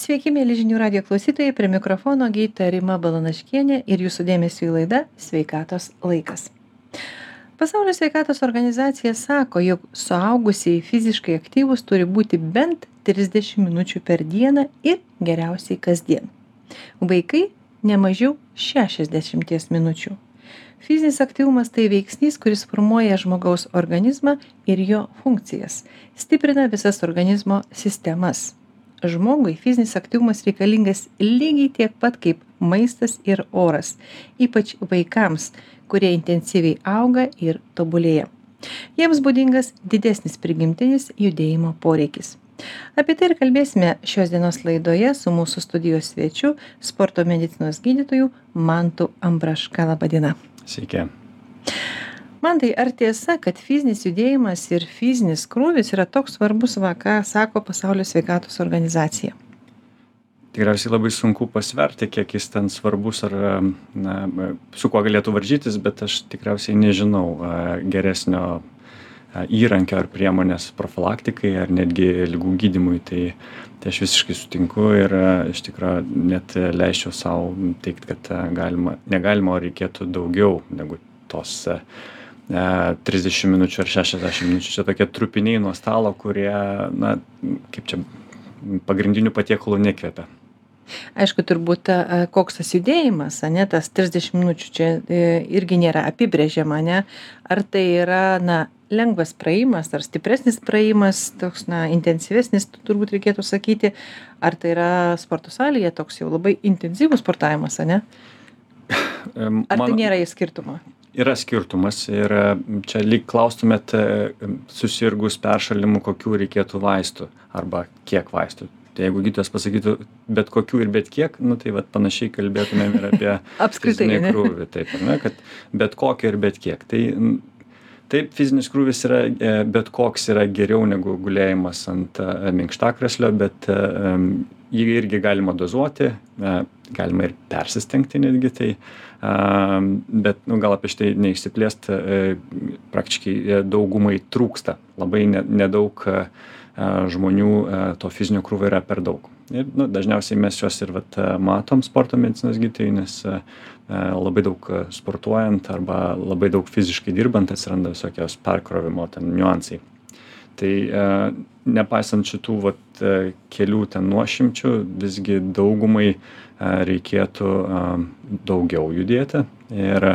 Sveiki, mėly žinių radio klausytojai, prie mikrofono gydytoja Rima Balanaškienė ir jūsų dėmesio į laidą Sveikatos laikas. Pasaulio sveikatos organizacija sako, jog suaugusiai fiziškai aktyvus turi būti bent 30 minučių per dieną ir geriausiai kasdien. Vaikai ne mažiau 60 minučių. Fizinis aktyvumas tai veiksnys, kuris formuoja žmogaus organizmą ir jo funkcijas, stiprina visas organizmo sistemas žmogui fizinis aktyvumas reikalingas lygiai tiek pat kaip maistas ir oras ypač vaikams kurie intensyviai auga ir tobulėja. Jiems būdingas didesnis prigimtinis judėjimo poreikis. Apie tai ir kalbėsime šios dienos laidoje su mūsų studijos svečiu sporto medicinos gydytoju mantu ambraška. Laba diena sveiki mantai ar tiesa kad fizinis judėjimas ir fizinis krūvis yra toks svarbus va ką sako pasaulio sveikatos organizacija? Tikriausiai labai sunku pasverti kiek jis ten svarbus ar na su kuo galėtų varžytis bet aš tikriausiai nežinau geresnio įrankio ar priemonės profilaktikai ar netgi ligų gydymui tai tai aš visiškai sutinku ir iš tikro net leisčiau sau teigt kad galima negalima o reikėtų daugiau negu tos trisdešim minučių ar šešiasdešim minučių. Čia tokie trupiniai nuo stalo kurie na kaip čia pagrindiniu patiekalu nekvepia. Aišku turbūt koks tas judėjimas ane tas trisdešim minučių čia e, irgi nėra apibrėžiama ane. Ar tai yra na lengvas praėjimas ar stipresnis praėjimas toks na intensyvesnis turbūt reikėtų sakyti. Ar tai yra sporto salėje toks jau labai intensyvus sportavimas ane? Ar tai nėra skirtumo yra skirtumas ir čia lyg klaustumėt susirgus peršalimu kokių reikėtų vaistų arba kiek vaistų. Tai jeigu gydytojas pasakytų bet kokių ir bet kiek nu tai vat panašiai kalbėtumėm ir apie fizinį krūvį taip ar ne kad bet kokį ir bet kiek. Tai taip fizinis krūvis yra bet koks yra geriau negu gulėjimas ant minkštakrėslio bet jį irgi galima dozuoti galima ir persistengti netgi tai bet nu gal apie šitai neišsiplėst praktiškai daugumai trūksta. Labai ne nedaug žmonių to fizinio krūvio yra per daug ir nu dažniausiai mes juos ir vat matom sporto medicinos gydytojai nes labai daug sportuojant arba labai daug fiziškai dirbant atsiranda visokios perkrovimo ten niuansai. Tai nepaisant šitų vat kelių ten nuošimčių visgi daugumai reikėtų daugiau judėti ir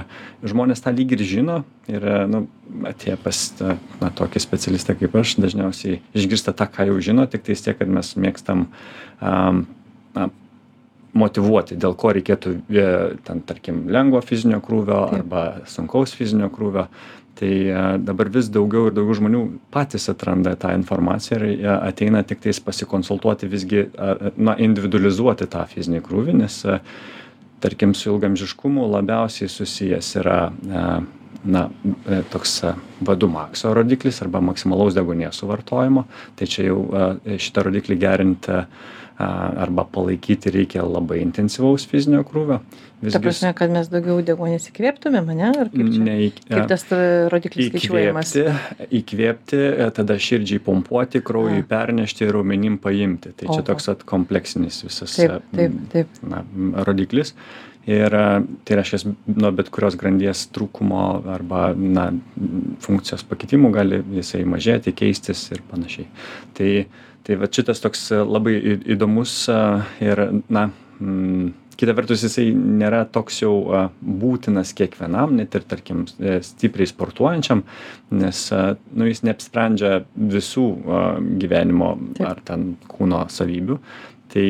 žmonės tą lyg ir žino ir nu atėję pas na tokį specialistą kaip aš dažniausiai išgirsta tą ką jau žino tiktais tiek kad mes mėgstam na motyvuoti dėl ko reikėtų ten tarkim lengvo fizinio krūvio arba sunkaus fizinio krūvio. Tai dabar vis daugiau ir daugiau žmonių patys atranda tą informaciją ir jie ateina tiktais pasikonsultuoti visgi na individualizuoti tą fizinį krūvį nes tarkim su ilgaamžiškumu labiausiai susijęs yra na toks vadu makso rodiklis arba maksimalaus deguonies suvartojimo. Tai čia jau šitą rodiklį gerinti arba palaikyti reikia labai intensyvaus fizinio krūvio. Ta prasme, kad mes daugiau deguonies įkvėptumėm, ne? Ar kaip, čia, ne, kaip tas rodiklis skaičiuojamas? Įkvėpti, įkvėpti, tada širdžiai pompuoti, kraujui A. pernešti ir raumenim paimti. Tai čia Oho. toks at kompleksinis visas taip, taip, taip. Na, rodiklis. Ir tai reiškia, nuo bet kurios grandies trūkumo arba na, funkcijos pakitimų gali jisai mažėti, keistis ir panašiai. Tai tai vat šitas toks e, labai įdomus e, ir na mm, kita vertus jisai nėra toks jau būtinas kiekvienam net ir tarkim e, stipriai sportuojančiam nes nu jis neapsprendžia visų gyvenimo ar ten kūno savybių. Tai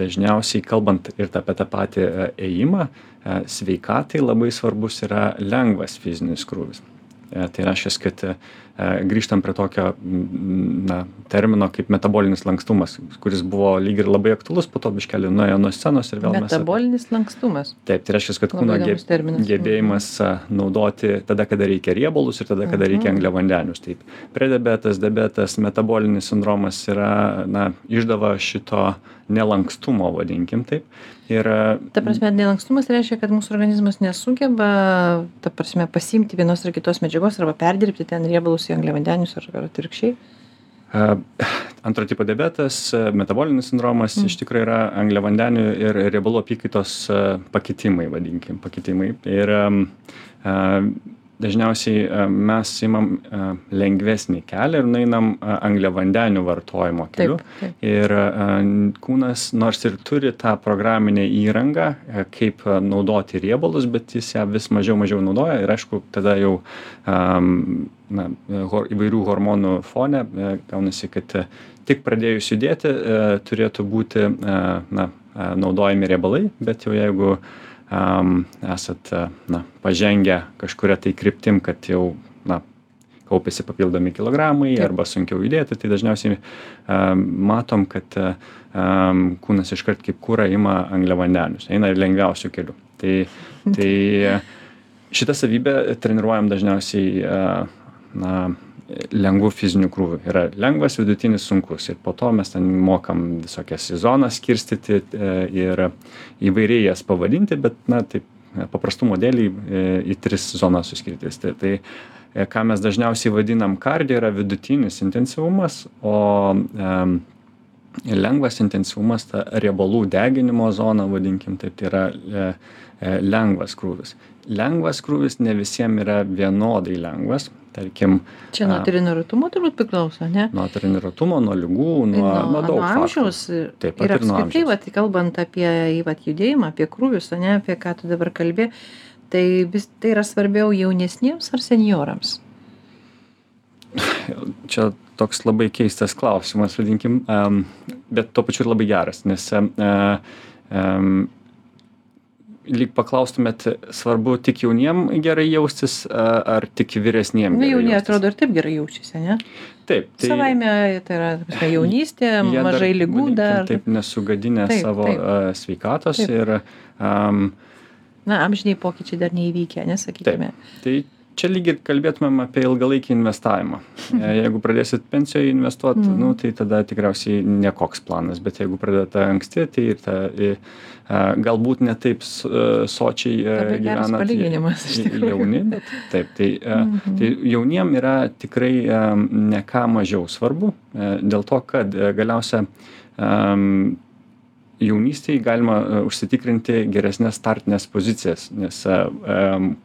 dažniausiai kalbant ir apie tą patį ėjimą sveikatai labai svarbus yra lengvas fizinis krūvis. Tai reiškias kad grįžtam prie tokio na termino kaip metabolinis lankstumas kuris buvo lyg ir labai aktualus po to biškelį nuėjo nuo scenos ir vėl mes metabolinis lankstumas. Taip tai reiškias kad kūno geb gebėjimas naudoti tada kada reikia riebalus ir tada kada reikia angliavandenius. Taip prediabetas diabetas metabolinis sindromas yra na išdava šito nelankstumo vadinkim taip ir ta prasme nelankstumas reiškia kad mūsų organizmas nesugeba ta prasme pasiimti vienos ar kitos medžiagos arba perdirbti ten riebalus į angliavandenius ar atvirkščiai. Antro tipo diabetas metabolinis sindromas iš tikro yra angliavandenių ir riebalų apykaitos pakitimai vadinkim pakitimai. Ir dažniausiai mes imam lengvesnį kelią ir nueinam angliavandenių vartojimo keliu. ir kūnas nors ir turi tą programinę įrangą kaip naudoti riebalus bet jis ją vis mažiau mažiau naudoja ir aišku tada jau na įvairių hormonų fone gaunasi kad tik pradėjus judėti turėtų būti na naudojami riebalai bet jau jeigu am, esat na, pažengę kažkuria tai kryptim, kad jau na, kaupiasi papildomi kilogramai Taip. arba sunkiau judėti, tai dažniausiai um, matom, kad um, kūnas iškart kaip kūra ima angliavandenius, eina ir lengviausių kelių. Tai, tai šitą savybę treniruojam dažniausiai uh, na, lengvu fiziniu krūviu yra lengvas vidutinis sunkus. Ir po to mes ten mokam visokias į zonas skirstyti e, ir įvairiai jas pavadinti bet na taip paprastumo dėlei e, į tris zonas suskirstyti tai e, ką mes dažniausiai vadinam kardio yra vidutinis intensyvumas o lengvas intensyvumas ta riebalų deginimo zona vadinkim taip tai yra lengvas krūvis. Lengvas krūvis ne visiem yra vienodai lengvas tarkim čia nuo treniruotumo turbūt priklauso ne? nuo treniruotumo nuo ligų nuo nuo daug amžiaus taip ir apskritai vat kalbant apie vat judėjimą apie krūvius ane apie ką tu dabar kalbi tai vis tai yra svarbiau jaunesniems ar senjorams čia toks labai keistas klausimas vadinkim bet tuo pačiu ir labai geras nes lyg paklaustumėt svarbu tik jauniem gerai jaustis ar tik vyresniem nu jauni atrodo ir taip gerai jaučiasi ane taip tai savaime tai yra ta prasme jaunystė mažai ligų dar. taip nesugadinę savo sveikatos ir am na amžiniai pokyčiai dar neįvykę ane sakykime tai čia lyg ir kalbėtumėm apie ilgalaikį investavimą. Jeigu pradėsit pensijoj investuot nu tai tada tikriausiai nekoks planas bet jeigu pradedate anksti tai ir ta a galbūt ne taip sočiai gyvenat jauni bet taip tai tai jauniem yra tikrai ne ką mažiau svarbu dėl to kad galiausia jaunystėj galima užsitikrinti geresnes startines pozicijas nes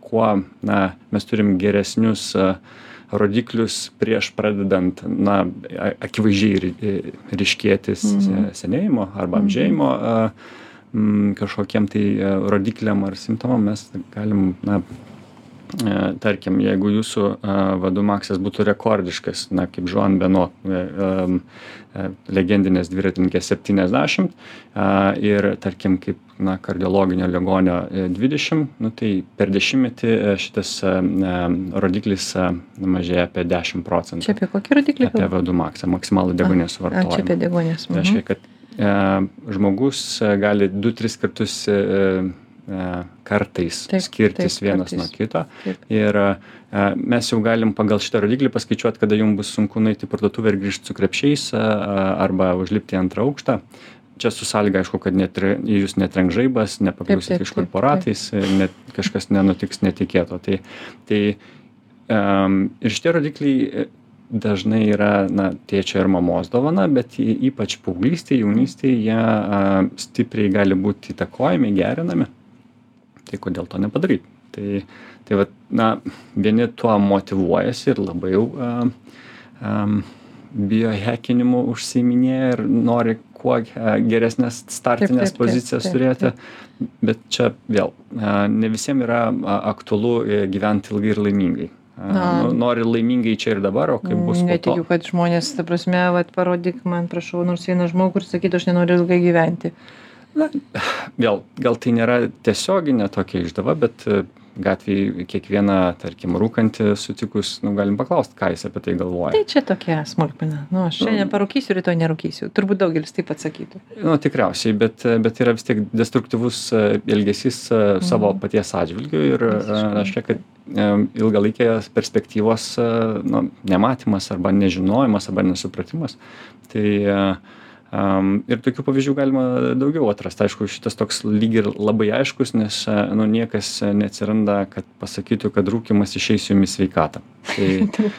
kuo na mes turim geresnius rodiklius prieš pradedant na akivaizdžiai ryškėti senėjimo arba amžėjimo kažkokiem tai rodikliam ar simptomam mes galim na E, tarkim jeigu jūsų vadų maksas būtų rekordiškas na kaip žuan beno e, e, legendinės dviratininkės septyniasdešimt ir tarkim kaip na kardiologinio ligonio dvidešim nu tai per dešimtmetį šitas rodiklis mažėja apie dešim procentų. Čia apie kokį rodiklį apie vadų maksą maksimalų deguonies suvartojimą čia apie deguonies tai reiškia kad žmogus gali du tris kartus kartais skirtis vienas nuo kito. Ir mes jau galim pagal šitą rodiklį paskaičiuoti, kada jums bus sunku nueiti į parduotuvę ir grįžti su krepšiais arba užlipti antrą aukštą. Čia su sąlyga, aišku, kad net, jūs netrenk žaibas, nepakliusit kažkur po ratais, net kažkas nenutiks netikėto. Tai, tai um, ir šitie rodikliai dažnai yra na tėčio ir mamos dovana bet ypač paauglystėj jaunystėj jie a, stipriai gali būt įtakojami gerinami tai kodėl to nepadaryt tai tai vat na vieni tuo motyvuojasi ir labai jau a, a, biohekinimu užsiiminėja ir nori kuo geresnes startines taip, taip, pozicijas taip, turėti, taip. bet čia vėl ne visiems yra aktualu e, gyventi ilgai ir laimingai. Na, nu, nori laimingai čia ir dabar, o kaip bus. Netikiu, kad žmonės, ta prasme, vat, parodyk man, prašau, nors vieną žmogų ir sakytų, aš nenoriu ilgai gyventi na. Vėl gal tai nėra tiesioginė tokia išdava bet e, gatvėj kiekvieną tarkim rūkantį sutikus nu galim paklaust ką jis apie tai galvoja. Tai čia tokia smulkmena. Nu aš šiandien parūkysiu rytoj nerūkysiu. Turbūt daugelis taip atsakytų. Nu tikriausiai bet bet yra vis tiek destruktyvus e, elgesys e, savo mhm. paties atžvilgiu ir reiškia kad ilgalaikės perspektyvos nu nematymas arba nežinojimas arba nesupratimas tai Um, ir tokių pavyzdžių galima daugiau atrasti. Aišku, šitas toks lyg ir labai aiškus, nes nu, niekas neatsiranda, kad pasakytų, kad rūkimas išeis jums į sveikatą. Tai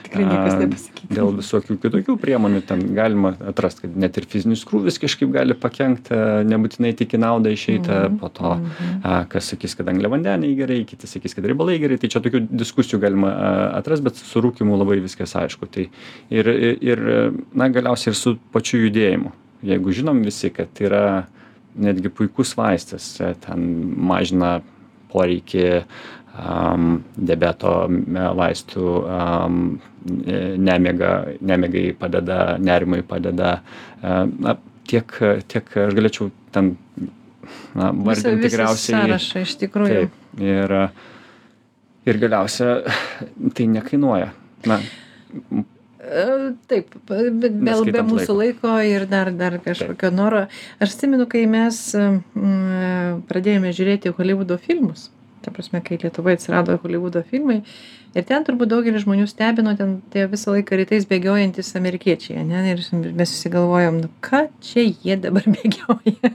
tikrai niekas nepasakytų. Dėl visokių kitokių priemonių ten galima atrasti, kad net ir fizinis krūvis kažkaip gali pakengti, nebūtinai tik į naudą išeiti, mm -hmm. po to, a, kas sakys, kad angliavandeniai gerai, kiti sakys, kad riebalai gerai, tai čia tokių diskusijų galima atrasti, bet su rūkimu labai viskas aišku. Tai ir, ir, na, galiausiai ir su pačiu judėjimu jeigu žinom visi, kad yra netgi puikus vaistas, e, ten mažina poreikį um, debeto vaistų, um, nemiga, nemigai padeda, nerimai padeda. Um, na, tiek, tiek aš galėčiau ten na, vardinti tikriausiai. Sąrašą iš tikrųjų. Taip, ir, ir galiausia, tai nekainuoja. Na, Taip, bet be, mūsų laiko. ir dar, dar kažkokio Taip. noro. Aš atsimenu, kai mes pradėjome žiūrėti Hollywoodo filmus, ta prasme, kai Lietuvoje atsirado Hollywoodo filmai, ir ten turbūt daugelis žmonių stebino, ten tie visą laiką rytais bėgiojantis amerikiečiai, ne? ir mes susigalvojom, nu ką čia jie dabar bėgioja.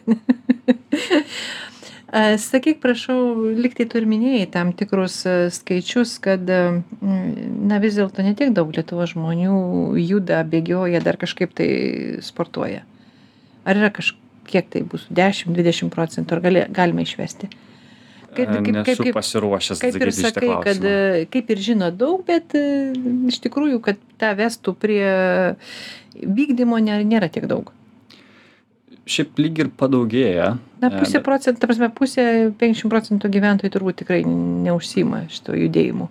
Sakyk, prašau, liktai tu ir minėjai tam tikrus skaičius, kad, na vis dėlto ne tiek daug Lietuvo žmonių juda, bėgioja, dar kažkaip tai sportuoja. Ar yra kažkiek tai bus 10-20 procentų, ar gali, galima išvesti? Kaip, kaip, kaip, kaip, pasiruošęs kaip ir sakai, kad kaip ir žino daug, bet iš tikrųjų, kad tą vestų prie vykdymo nėra tiek daug šiaip lyg ir padaugėja. Na, pusė bet... procentų, ta prasme, pusė 50 procentų gyventojų turbūt tikrai neužsima šito judėjimu.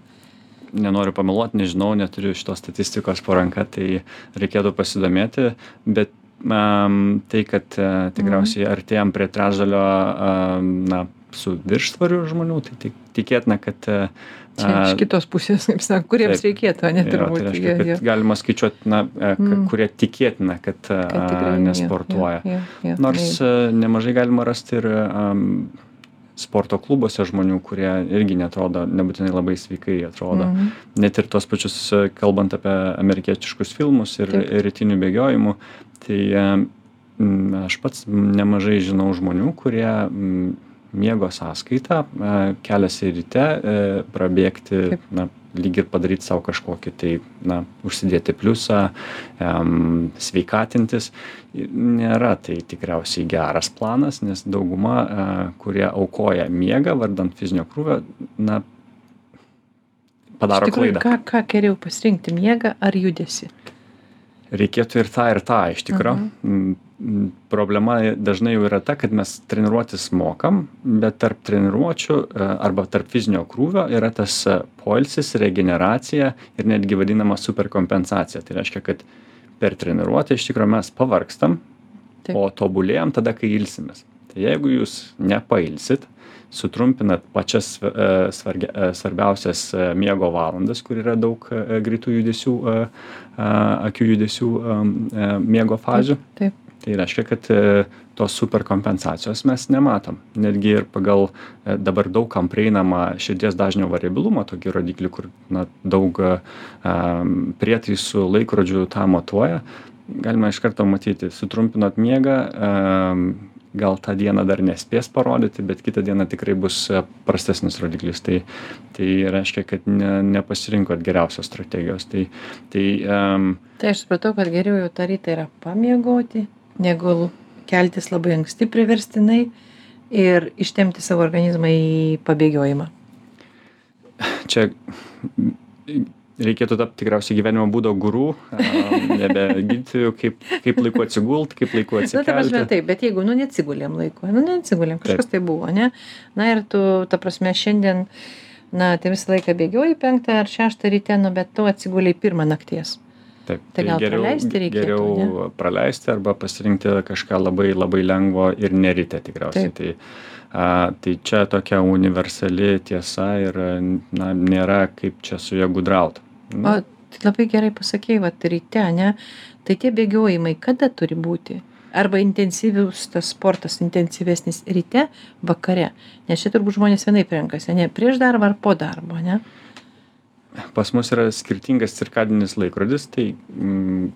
Nenoriu pameluoti, nežinau, neturiu šitos statistikos po ranka, tai reikėtų pasidomėti, bet um, tai, kad uh, tikriausiai mm. artėjom prie trečdalio, um, na, su viršsvariu žmonių, tai tik, tikėtina, kad uh, Čia iš kitos pusės, kaip sako, kuriems taip, reikėtų, ne turbūt. Jo, tai reiškia, kad jie. galima skaičiuoti, na, e, mm. kurie tikėtina, kad, kad tikrai, nesportuoja. Jo, jo, jo, Nors jo. nemažai galima rasti ir um, sporto klubuose žmonių, kurie irgi netrodo, nebūtinai labai sveikai atrodo. Mm -hmm. Net ir tos pačius, kalbant apie amerikietiškus filmus ir, Taip. rytinių bėgiojimų, tai um, aš pats nemažai žinau žmonių, kurie um, miego sąskaita e, keliasi ryte e, prabėgti na lyg ir padaryt sau kažkokį tai na užsidėti pliusą em, sveikatintis nėra tai tikriausiai geras planas nes dauguma a, e, kurie aukoja miegą vardan fizinio krūvio na padaro tikrųjų, klaidą. ką, ką geriau pasirinkti miegą ar judesi reikėtų ir tą ir tą iš tikro. Uh -huh problema dažnai jau yra ta kad mes treniruotis mokam bet tarp treniruočių e, arba tarp fizinio krūvio yra tas e, poilsis regeneracija ir netgi vadinama superkompensacija. Tai reiškia kad per treniruotę iš tikro mes pavargstam o tobulėjam tada kai ilsimės. Tai jeigu jūs nepailsit sutrumpinat pačias e, svargia svarbiausias miego valandas kur yra daug greitų judesių akių judesių miego fazių taip tai reiškia kad e, tos superkompensacijos mes nematom. Netgi ir pagal e, dabar daug kam prieinamą širdies dažnio variabilumą tokį rodiklį kur na daug a prietaisų laikrodžių tą matuoja galima iš karto matyti sutrumpinot miegą gal tą dieną dar nespės parodyti bet kitą dieną tikrai bus e, prastesnis rodiklis. Tai tai reiškia kad ne nepasirinkot geriausios strategijos. Tai tai tai aš supratau kad geriau jau tą rytą yra pamiegoti negu keltis labai anksti priverstinai ir ištempti savo organizmą į pabėgiojimą. Čia reikėtų tapti tikriausiai gyvenimo būdo gurų, nebe gydytojų, kaip, kaip laiku atsigult, kaip laiku atsikelti. Na, ta prasme, taip, bet jeigu, nu, neatsigulėm laiku, nu, neatsigulėm, kažkas taip. tai buvo, ne? Na ir tu, ta prasme, šiandien, na, tai visą laiką bėgioji penktą ar šeštą ryte, nu, bet tu atsiguliai pirmą nakties. Taip, tai, tai gal geriau, praleisti reikėtų, geriau ne? praleisti arba pasirinkti kažką labai labai lengvo ir neryte tikriausiai. Taip. Tai, a, tai čia tokia universali tiesa ir na, nėra kaip čia su ja gudrauti. O tai labai gerai pasakėjai, va, ryte, ne? Tai tie bėgiojimai kada turi būti? Arba intensyvius tas sportas, intensyvesnis ryte, vakare. Nes čia turbūt žmonės vienaip renkasi, ne prieš darbą ar po darbo, ne? Pas mus yra skirtingas cirkadinis laikrodis, tai mm,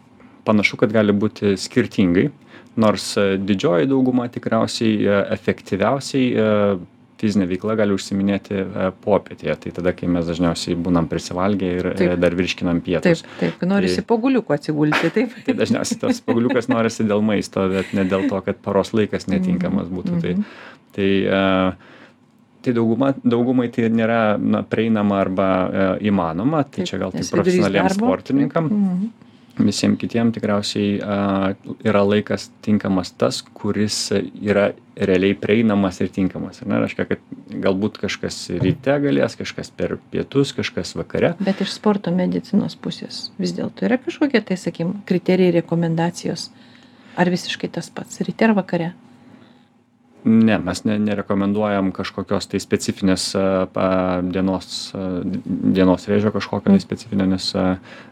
panašu, kad gali būti skirtingai. nors didžioji dauguma tikriausiai efektyviausiai fizine veikla gali užsiiminėti popietėje tai tada kai mes dažniausiai būnam prisivalgę ir Taip. dar virškinam pietus Taip, taip, norisi Tai- po guliuku atsigulti, taip. tai dažniausiai tas paguliukas norisi dėl maisto bet ne dėl to kad paros laikas netinkamas būtų tai Mhm. tai tai dauguma daugumai tai nėra na prieinama arba e, įmanoma tai čia gal tik nes vidurys profesionaliem darbo. sportininkam Mhm. visiem kitiem tikriausiai a, yra laikas tinkamas tas kuris yra realiai prieinamas ir tinkamas ar ne reiškia kad galbūt kažkas ryte galės kažkas per pietus kažkas vakare Bet iš sporto medicinos pusės vis dėlto yra kažkokie, tai sakykim, kriterijai, rekomendacijos. Ar visiškai tas pats, ryte ar vakare? Ne mes ne nerekomenduojam kažkokios tai specifinės pa, dienos dienos rėžio kažkokio tai Mm. specifinio nes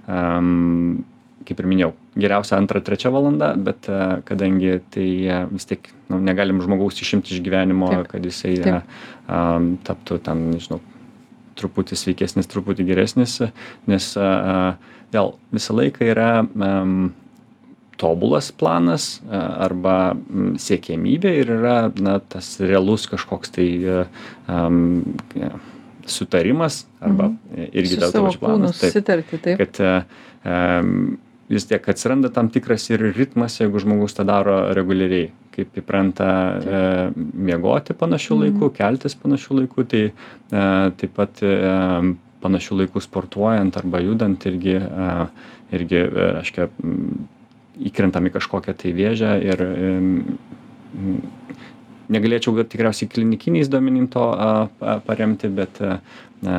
am, kaip ir minėjau geriausia antra trečia valanda bet kadangi tai vis tiek nu, negalim žmogaus išimti iš gyvenimo Taip. kad jisai Taip. am, taptų ten nežinau truputį sveikesnis truputį geresnis nes a, a, vėl visą laiką yra am, tobulas planas a, arba mm, siekiamybė ir yra na tas realus kažkoks tai ja, sutarimas arba irgi Su tas savo toks kūnu planas taip susitarti, taip. kad am, vis tiek atsiranda tam tikras ir ritmas jeigu žmogus tą daro reguliariai kaip įpranta e, miegoti panašiu Mhm. laiku keltis panašiu laiku tai e, taip pat e, panašiu laiku sportuojant arba judant irgi a, irgi e, reiškia m, įkrentam į kažkokią tai vėžę ir negalėčiau gal tikriausiai klinikiniais duomenim to a, pa- paremti bet a, a,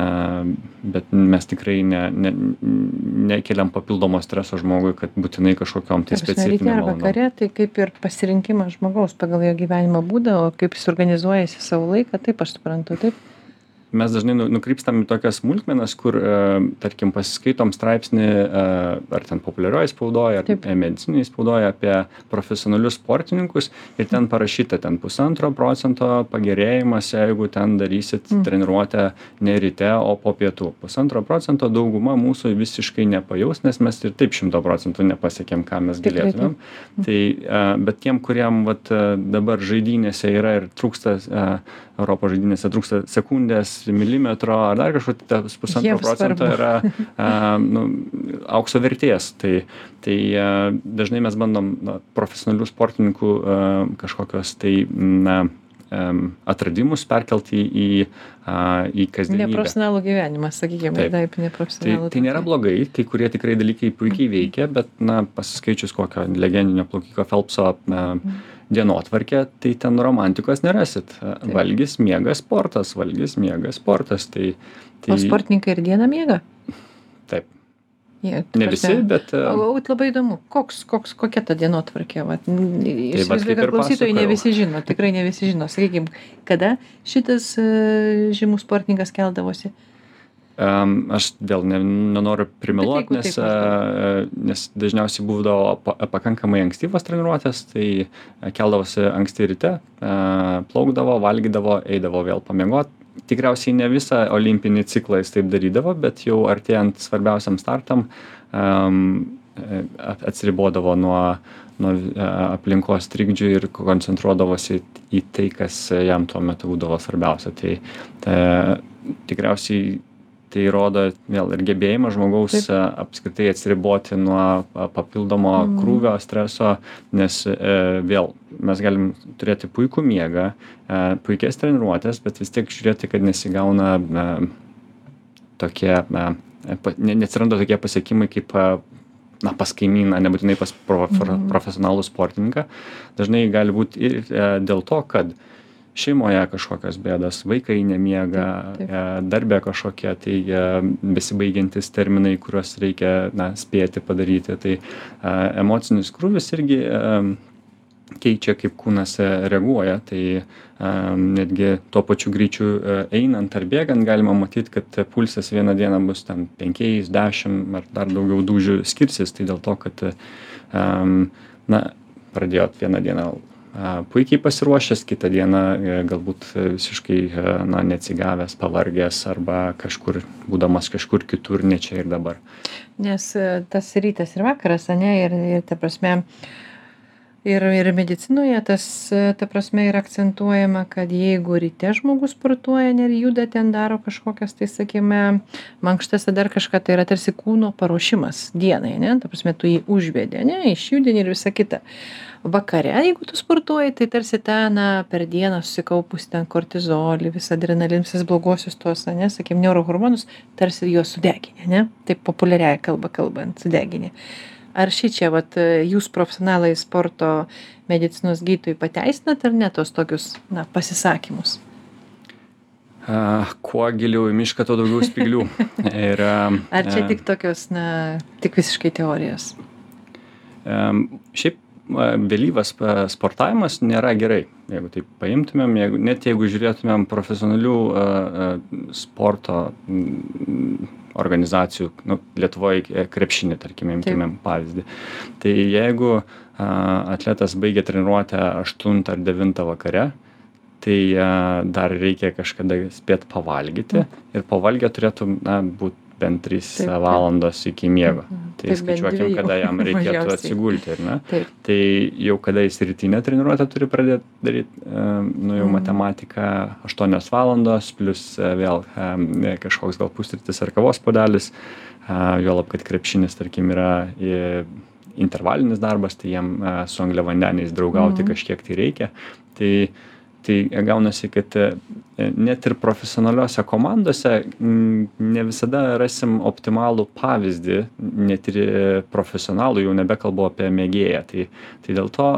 bet mes tikrai ne ne nekeliam papildomo streso žmogui kad būtinai kažkokiom tai specifinėm ar vakare, tai kaip ir pasirinkimas žmogaus pagal jo gyvenimo būdą, o kaip jis organizuojasi savo laiką, taip aš suprantu, taip. Mes dažnai nu nukrypstam į tokias smulkmenas kur e, tarkim pasiskaitom straipsnį e, ar ten populiarioj spaudoj ar Taip. e, medicininėj spaudoj apie profesionalius sportininkus ir ten parašyta ten pusantro procento pagerėjimas jeigu ten darysit Mm. treniruotę ne ryte o po pietų pusantro procento dauguma mūsų visiškai nepajaus nes mes ir taip šimto procentų nepasiekėm ką mes Tikrai taip. galėtumėm tai a, bet tiem kuriem vat dabar žaidynėse yra ir trūksta europos žaidynėse trūksta sekundės milimetro ar dar kažko tai tas pusantro procento yra a, nu, aukso vertės tai tai a, dažnai mes bandom na, profesionalių sportininkų a, kažkokios tai na atradimus perkelti į, a, į kasdienybę. Neprofesionalų gyvenimą, sakykime, Taip. taip, Tai, neprofesionalų. tai nėra blogai, kai kurie tikrai dalykai puikiai veikia, bet, na, pasiskaičius kokio legendinio plaukiko Phelpso na, dienotvarkę, tai ten romantikos nerasit. Valgys, miegas, sportas, valgys, miegas, sportas. Tai, tai O sportininkai ir dieną miega? Taip. Ta Ne visi, bet... e, O, o labai įdomu, koks, koks, kokia ta dienotvarkė? Vat, Įsivaizduoju, kad klausytojai ne visi žino, tikrai ne visi žino. Sakykime, kada šitas uh, žymus sportininkas keldavosi? Um, aš vėl ne, nenoriu primeluoti, nes, taip uh, nes dažniausiai būdavo pa, pakankamai ankstyvos treniruotės, tai uh, keldavosi anksti ryte, uh, plaukdavo, valgydavo, eidavo vėl pamiegoti. Tikriausiai ne visą olimpinį ciklą jis taip darydavo, bet jau artėjant svarbiausiam startam um, e, atsiribodavo nuo, nuo e, aplinkos trikdžių ir koncentruodavosi į tai, kas jam tuo metu būdavo svarbiausia. Tai, tai tikriausiai tai rodo vėl ir gebėjimą žmogaus a, apskritai atsiriboti nuo a, papildomo Mhm. krūvio, streso, nes e, vėl mes galim turėti puikų miegą, e, puikias treniruotės, bet vis tiek žiūrėti, kad nesigauna e, tokie, e, pa- ne, neatsiranda tokie pasiekimai kaip e, na, pas kaimyną, nebūtinai pas pro, Mhm. profesionalų sportininką. Dažnai gali būti ir e, dėl to, kad šeimoje kažkokios bėdos, vaikai nemiega, e, darbė kažkokie tai e, besibaigiantis terminai, kuriuos reikia na, spėti padaryti. Tai e, emocinis krūvis irgi keičia, kaip kūnas reaguoja. Tai netgi tuo pačiu greičiu einant ar bėgant galima matyti, kad pulsas vieną dieną bus ten 5, 10 ar dar daugiau dūžių skirsis. Tai dėl to, kad na, pradėjot vieną dieną puikiai pasiruošęs, kitą dieną e, galbūt visiškai e, na, neatsigavęs, pavargęs arba kažkur, būdamas kažkur kitur, ne čia ir dabar. Nes e, tas rytas ir vakaras, ne, ir, ir ta prasme, ir ir medicinoje tas ta prasme yra akcentuojama kad jeigu ryte žmogus sportuoja ir juda ten daro kažkokias tai sakime mankštas ar dar kažką tai yra tarsi kūno paruošimas dienai ane ta prasme tu jį užvedi ane išjudini ir visa kita. Vakare jeigu tu sportuoji tai tarsi tą na per dieną susikaupusį ten kortizolį visą adrenaliną visas bloguosius tuos ane sakykim neurohormonus tarsi juos sudegini ane taip populiariąja kalba kalbant sudegini ar šičia vat jūs profesionalai sporto medicinos gydytojai pateisinat ar ne tuos tokius na pasisakymus a, kuo giliau į mišką, tuo daugiau spyglių. Ir, Ar čia tik tokios, na, tik visiškai teorijos? Šiaip vėlyvas sportavimas nėra gerai. Jeigu taip paimtumėm, jeigu, net jeigu žiūrėtumėm profesionalių sporto organizacijų, nu, Lietuvoje krepšinį, tarkim, imtumėm pavyzdį. Tai jeigu a, atletas baigia treniruotę 8 ar 9 vakare, tai a, dar reikia kažkada spėti pavalgyti mm. ir pavalgę turėtų būti bent trys valandos iki miego. Mhm. Tai skaičiuokim, kada jam reikėtų atsigulti, ar ne? Taip. Tai jau kada jis rytinę treniruotę turi pradėti daryti, nu jau mm. matematika 8 valandos, plus e, vėl e, kažkoks gal pusrytis ar kavos podelis, juolab, kad krepšinis, tarkim, yra intervalinis darbas, tai jam su angliavandeniais draugauti mm. kažkiek tai reikia. Tai tai gaunasi kad e, net ir profesionaliose komandose ne visada rasim optimalų pavyzdį net ir e, profesionalų jau nebekalbu apie mėgėją. Tai tai dėl to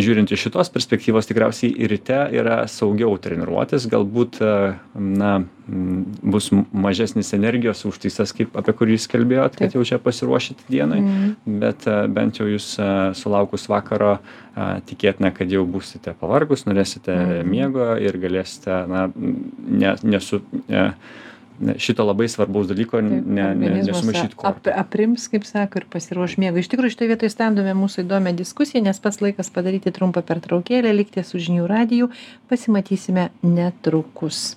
žiūrint iš šitos perspektyvos tikriausiai ryte yra saugiau treniruotis galbūt e, na bus mažesnis energijos užtaisas kaip apie kurį jūs kalbėjot kad jau čia pasiruošit dienai mhm. bet e, bent jau jūs e, sulaukus vakaro tikėtina kad jau būsite pavargus norėsite mhm. miego ir galėsite na ne nesu ne šito labai svarbaus dalyko ne, ne, nesumaišyti kortų. Ap, aprims, kaip sako, ir pasiruoš miegui. Iš tikrųjų, šitoje vietoje stabdome mūsų įdomią diskusiją, nes pats laikas padaryti trumpą pertraukėlę, likti su žinių radiju, pasimatysime netrukus.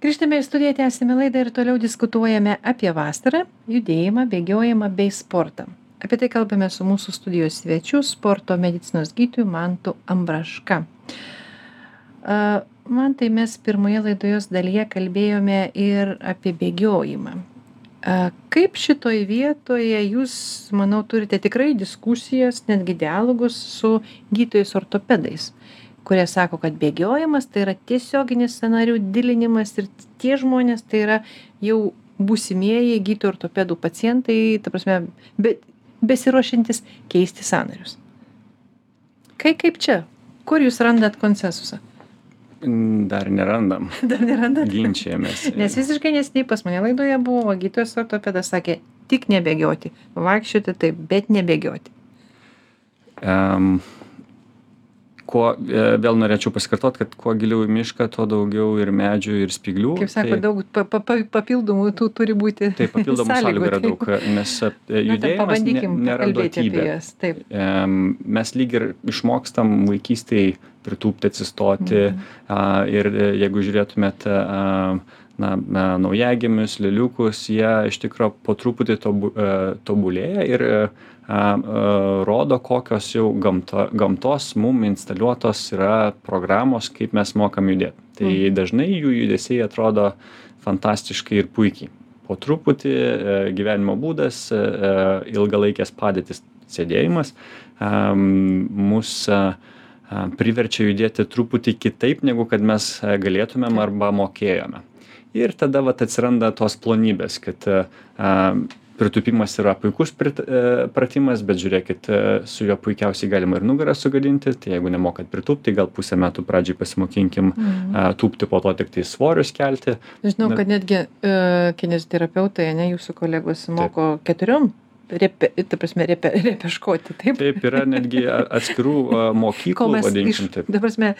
Grįžtame į studiją, tęsime laidą ir toliau diskutuojame apie vasarą, judėjimą, bėgiojimą bei sportą. Apie tai kalbame su mūsų studijos svečiu, sporto medicinos gydytoju Mantu Ambraška. Uh, man tai mes pirmoje laidos dalyje kalbėjome ir apie bėgiojimą. Kaip šitoj vietoje jūs, manau, turite tikrai diskusijas, netgi dialogus su gydytojais ortopedais, kurie sako, kad bėgiojimas tai yra tiesioginis scenarių dilinimas ir tie žmonės tai yra jau būsimieji gydytojų ortopedų pacientai, ta prasme, bet besiruošiantis keisti sanarius. Kai kaip čia? Kur jūs randat konsensusą? Dar nerandam. Dar nerandam. Ginčiamės. Nes visiškai nesiniai pas mane laidoje buvo gydytojas ortopedas, sakė, tik nebėgioti. Vaikščioti taip, bet nebėgioti. Um, kuo e, vėl norėčiau pasikartot kad kuo giliau į mišką tuo daugiau ir medžių ir spyglių kaip sako tai daug pa pa papildomų tų turi būti taip papildomų sąlygų yra daug nes e, judėjimas ne nėra duotybė taip mes lyg ir išmokstam vaikystėj pritūpti atsistoti mhm. a ir e, jeigu žiūrėtumėt a na na naujagimius lėliukus jie iš tikro po truputį tobu tobulėja ir rodo kokios jau gamta gamtos mum instaliuotos yra programos kaip mes mokam judėt tai mhm. dažnai jų judesiai atrodo fantastiškai ir puikiai po truputį e, gyvenimo būdas e, e, ilgalaikės padėtys sėdėjimas mus priverčia judėti truputį kitaip negu kad mes galėtumėm arba mokėjome ir tada vat atsiranda tos plonybės kad pritūpimas yra puikus prit, e, pratimas, bet žiūrėkit, e, su juo puikiausiai galima ir nugarą sugadinti, tai jeigu nemokat pritūpti, gal pusę metų pradžiai pasimokinkim mhm. e, tūpti, po to tik tai svorius kelti. Žinau, kad netgi uh, kineziterapeutai, ne jūsų kolegos, moko Taip. keturiom repe, ta prasme, repe, repeškoti, taip? Taip, yra netgi atskirų mokyklų, vadinkim taip. Ta prasme,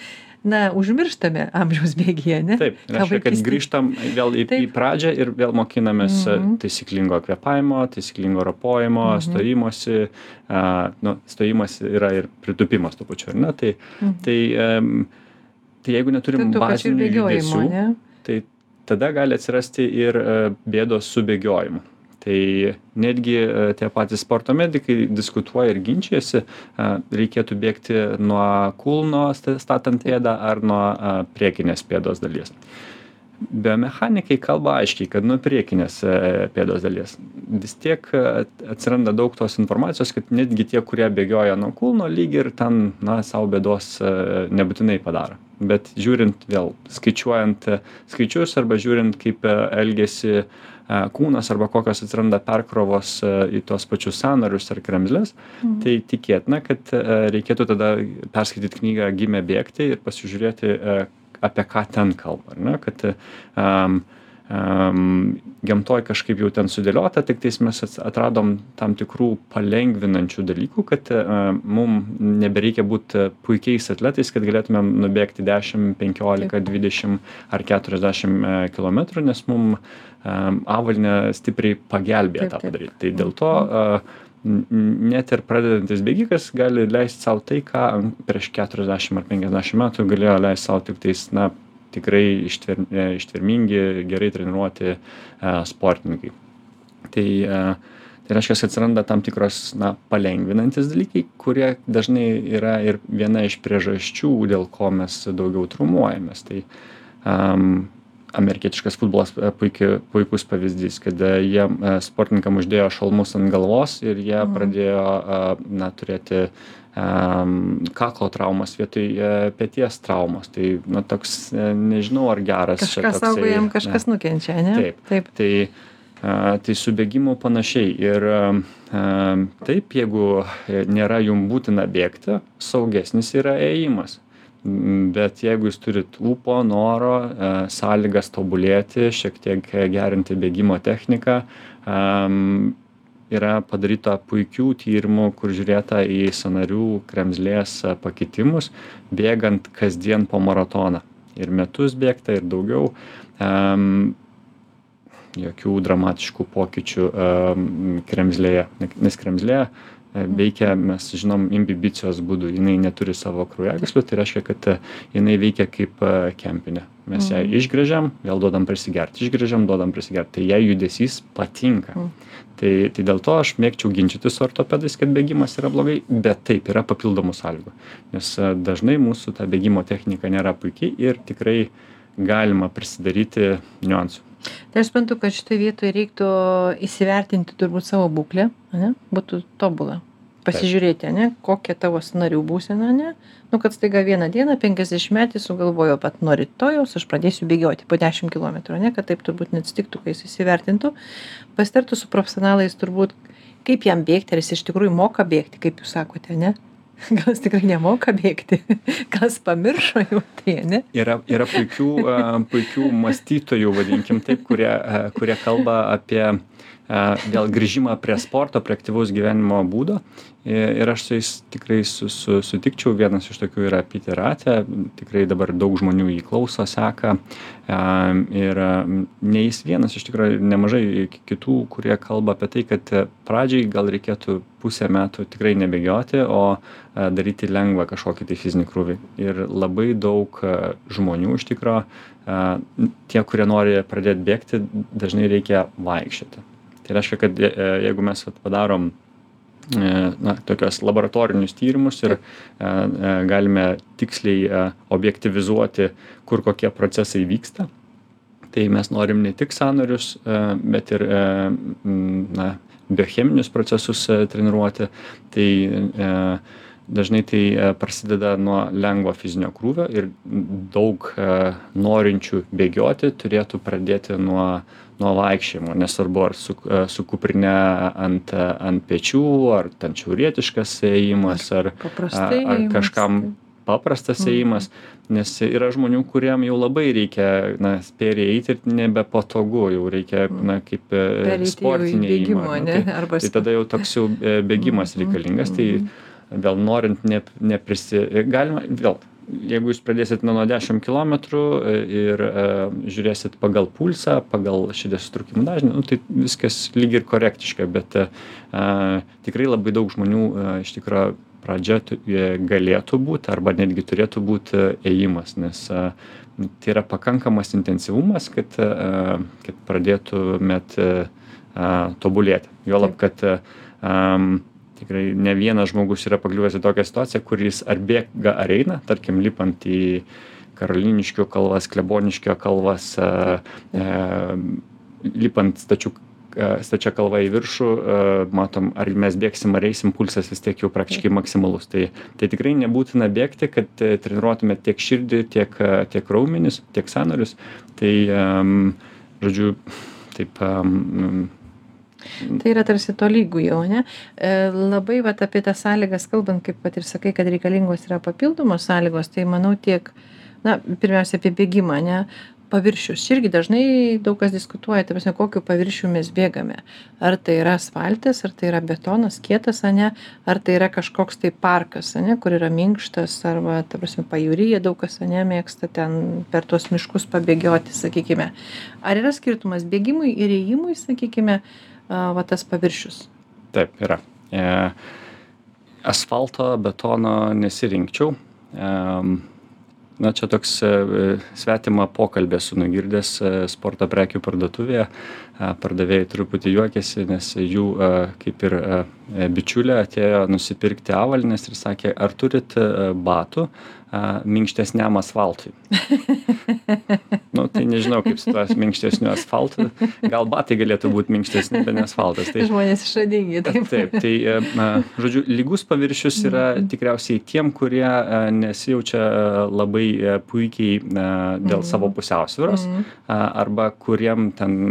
na, užmirštame amžiaus bėgyje, ne? Taip, reiškia, kad grįžtam vėl į, taip. į pradžią ir vėl mokinamės mm -hmm. taisyklingo kvepavimo, taisyklingo ropojimo, mm -hmm. stojimosi, uh, nu, stojimas yra ir pritupimas tuo pačiu, ar ne? Tai, mm -hmm. tai, um, tai jeigu neturim bazinių judesių, tai tada gali atsirasti ir uh, bėdos su bėgiojimu tai netgi tie patys sporto medikai diskutuoja ir ginčijasi reikėtų bėgti nuo kulno statant pėdą ar nuo priekinės pėdos dalies. Biomechanikai kalba aiškiai kad nuo priekinės e, pėdos dalies. Vis tiek e, atsiranda daug tos informacijos kad netgi tie kurie bėgioja nuo kulno lyg ir ten na sau bėdos e, nebūtinai padaro. Bet žiūrint vėl skaičiuojant skaičius arba žiūrint kaip elgiasi kūnas arba kokios atsiranda perkrovos į tuos pačius sąnarius ar kremzles mhm. tai tikėtina kad reikėtų tada perskaityt knygą gimė bėgti ir pasižiūrėti apie ką ten kalba, ne, kad um, um, gamtoj kažkaip jau ten sudėliota, tik tais mes atradom tam tikrų palengvinančių dalykų, kad uh, mums nebereikia būti puikiais atletais, kad galėtumėm nubėgti 10, 15, 20 ar 40 km, nes mums um, avalynė stipriai pagelbėja tą padaryti. Tai dėl to uh, net ir pradedantis bėgikas gali leist sau tai ką prieš keturiasdešim ar penkiasdešim metų galėjo leist sau tiktais na tikrai e, ištvermingi gerai treniruoti e, sportininkai. Tai e, tai reiškias atsiranda tam tikros na palengvinantys dalykai kurie dažnai yra ir viena iš priežasčių dėl ko mes daugiau traumuojamės. Tai am amerikietiškas futbolas e, puiki puikus pavyzdys kada jie e, sportininkam uždėjo šalmus ant galvos ir jie mhm. pradėjo na turėti kaklo traumas vietoj peties traumos. Tai, na, toks, nežinau, ar geras. Kažkas saugo jam, kažkas nukenčia, ne? Taip. taip. Tai, uh, tai su bėgimu panašiai. Ir uh, taip, jeigu nėra jum būtina bėgti, saugesnis yra ėjimas bet jeigu jūs turit ūpo noro e, sąlygas tobulėti šiek tiek gerinti bėgimo techniką yra padaryta puikių tyrimų kur žiūrėta į sąnarių kremzlės pakitimus bėgant kasdien po maratoną. Ir metus bėgta ir daugiau. Jokių dramatiškų pokyčių kremzlėje nes kremzlė E, veikia mes žinom imbibicijos būdu jinai neturi savo kraujagyslių tai reiškia kad e, jinai veikia kaip e, kempinė. Mes ją mhm. išgręžiam vėl duodam prisigert išgręžiam duodam prisigert tai jai judesys patinka. Mhm. tai tai dėl to aš mėgčiau ginčytis su ortopedais kad bėgimas yra blogai bet taip yra papildomų sąlygų. Nes dažnai mūsų ta bėgimo technika nėra puiki ir tikrai galima prisidaryti niuansų Tai aš suprantu, kad šitoje vietoje reiktų įsivertinti turbūt savo būklę, ne? būtų tobulą. Pasižiūrėti, ne, kokia tavo snarių būsena, ne, nu, kad staiga vieną dieną 50 metį sugalvojo, pat nuo rytojaus aš pradėsiu bėgioti po 10 km, ne, kad taip turbūt neatsitiktų, kai jis įsivertintų, pasitartų su profesionalais turbūt, kaip jam bėgti, ar jis iš tikrųjų moka bėgti, kaip jūs sakote, ne, gal jis tikrai nemoka bėgti, kas pamiršo jau tai, ne? Yra, yra puikių, puikių mąstytojų, vadinkim taip, kurie, kurie kalba apie vėl grįžimą prie sporto, prie aktyvaus gyvenimo būdo. Ir aš su jais tikrai su, su, sutikčiau, vienas iš tokių yra Peter Ratė, tikrai dabar daug žmonių jį klauso, seka. Ir ne jis vienas, iš tikrųjų nemažai kitų, kurie kalba apie tai, kad pradžiai gal reikėtų pusę metų tikrai nebėgioti, o daryti lengvą kažkokį tai fizinį krūvį. Ir labai daug žmonių iš tikrųjų, tie, kurie nori pradėti bėgti, dažnai reikia vaikščioti tai reiškia kad e, jeigu mes padarom e, na tokius laboratorinius tyrimus ir e, galime tiksliai objektyvizuoti kur kokie procesai vyksta tai mes norim ne tik sąnarius bet ir na biocheminius procesus treniruoti. Tai dažnai tai prasideda nuo lengvo fizinio krūvio ir daug norinčių bėgioti turėtų pradėti nuo nuo vaikščiojimo nesvarbu ar su su kuprine ant ant pečių ar ten šiaurietiškas ėjimas ar ar kažkam paprastas mhm. ėjimas nes yra žmonių kuriem jau labai reikia na spėriai eiti ir nebepatogu jau reikia mhm. na kaip e, sportinį ėjimą tai tai tada jau toks jau e, bėgimas mhm. reikalingas tai vėl norint ne neprisi galima vėl jeigu jūs pradėsit nuo dešim kilometrų e, ir e, žiūrėsit pagal pulsą pagal širdies susitraukimų dažnį nu tai viskas lyg ir korektiška bet a e, tikrai labai daug žmonių iš tikro pradžia galėtų būt arba netgi turėtų būt ėjimas nes a tai yra pakankamas intensyvumas kad a kad pradėtumėt a, tobulėti. Juolab, kad um, tikrai ne vienas žmogus yra pakliuvęs į tokią situaciją, kuris ar bėga, ar eina, tarkim, lipant į karoliniškio kalvas, kleboniškio kalvas, a, a, lipant stačių stačia kalva į viršų, matom, ar mes bėgsim ar eisim, pulsas vis tiek jau praktiškai maksimalus. Tai, tai tikrai nebūtina bėgti, kad treniruotume tiek širdį, tiek, tiek raumenis, tiek sanarius. Tai, um, žodžiu, taip. Um, Tai yra tarsi to lygų jau, ne? E, labai vat, apie tas sąlygas kalbant, kaip pat ir sakai, kad reikalingos yra papildomos sąlygos, tai manau tiek, na, pirmiausia apie bėgimą, ne? Paviršius. Čia irgi dažnai daug kas diskutuoja ta prasme kokiu paviršium mes bėgame. Ar tai yra asfaltas ar tai yra betonas kietas ane ar tai yra kažkoks tai parkas ane kur yra minkštas arba ta prasme pajūryje daug kas ane mėgsta ten per tuos miškus pabėgioti sakykime. Ar yra skirtumas bėgimui ir ėjimui sakykime va tas paviršius? Taip yra. E, asfalto betono nesirinkčiau. E, na čia toks e, svetimą pokalbį esu nugirdęs e, sporto prekių parduotuvėje. Pardavėjai truputį juokėsi nes jų kaip ir bičiulė atėjo nusipirkti avalynės ir sakė ar turit batų minkštesniam asfaltui. nu, tai nežinau, kaip su tuo minkštesniu asfaltu. Gal batai galėtų būti minkštesni, bet ne asfaltas. Tai, Žmonės išradingi. Taip, taip tai, na, žodžiu, lygus paviršius yra mhm. tikriausiai tiem, kurie nesijaučia labai puikiai dėl savo mhm. pusiausvyros, mhm. arba kuriem ten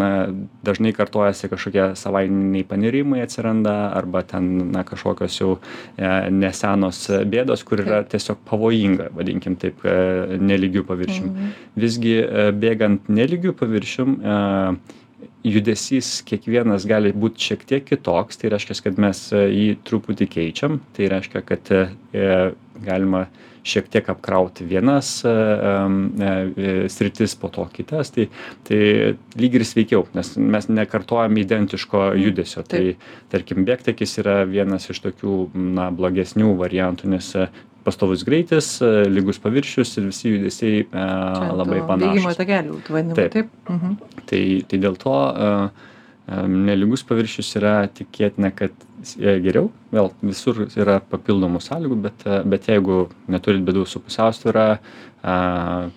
dažnai kartojasi kažkokie savaiminiai panirimai atsiranda, arba ten na, kažkokios jau nesenos bėdos, kur yra tiesiog pavojinga vadinkim taip, e, nelygių paviršium. Mhm. Visgi e, bėgant nelygių paviršium, e, judesys kiekvienas gali būti šiek tiek kitoks, tai reiškia, kad mes jį truputį keičiam, tai reiškia, kad galima šiek tiek apkrauti vienas sritis, po to kitas, tai, tai lyg ir sveikiau, nes mes nekartojam identiško mhm. judesio. Tai tarkim, bėgtekis yra vienas iš tokių na, blogesnių variantų, nes pastovus greitis, e, lygus paviršius ir visi judesiai e, labai panašūs. Bėgimo takelių, tu vadinasi. Taip. taip. Mhm. Tai, tai dėl to e, nelygus paviršius yra tikėtina, kad geriau, vėl visur yra papildomų sąlygų, bet, bet jeigu neturit bėdų su pusiausvyrą,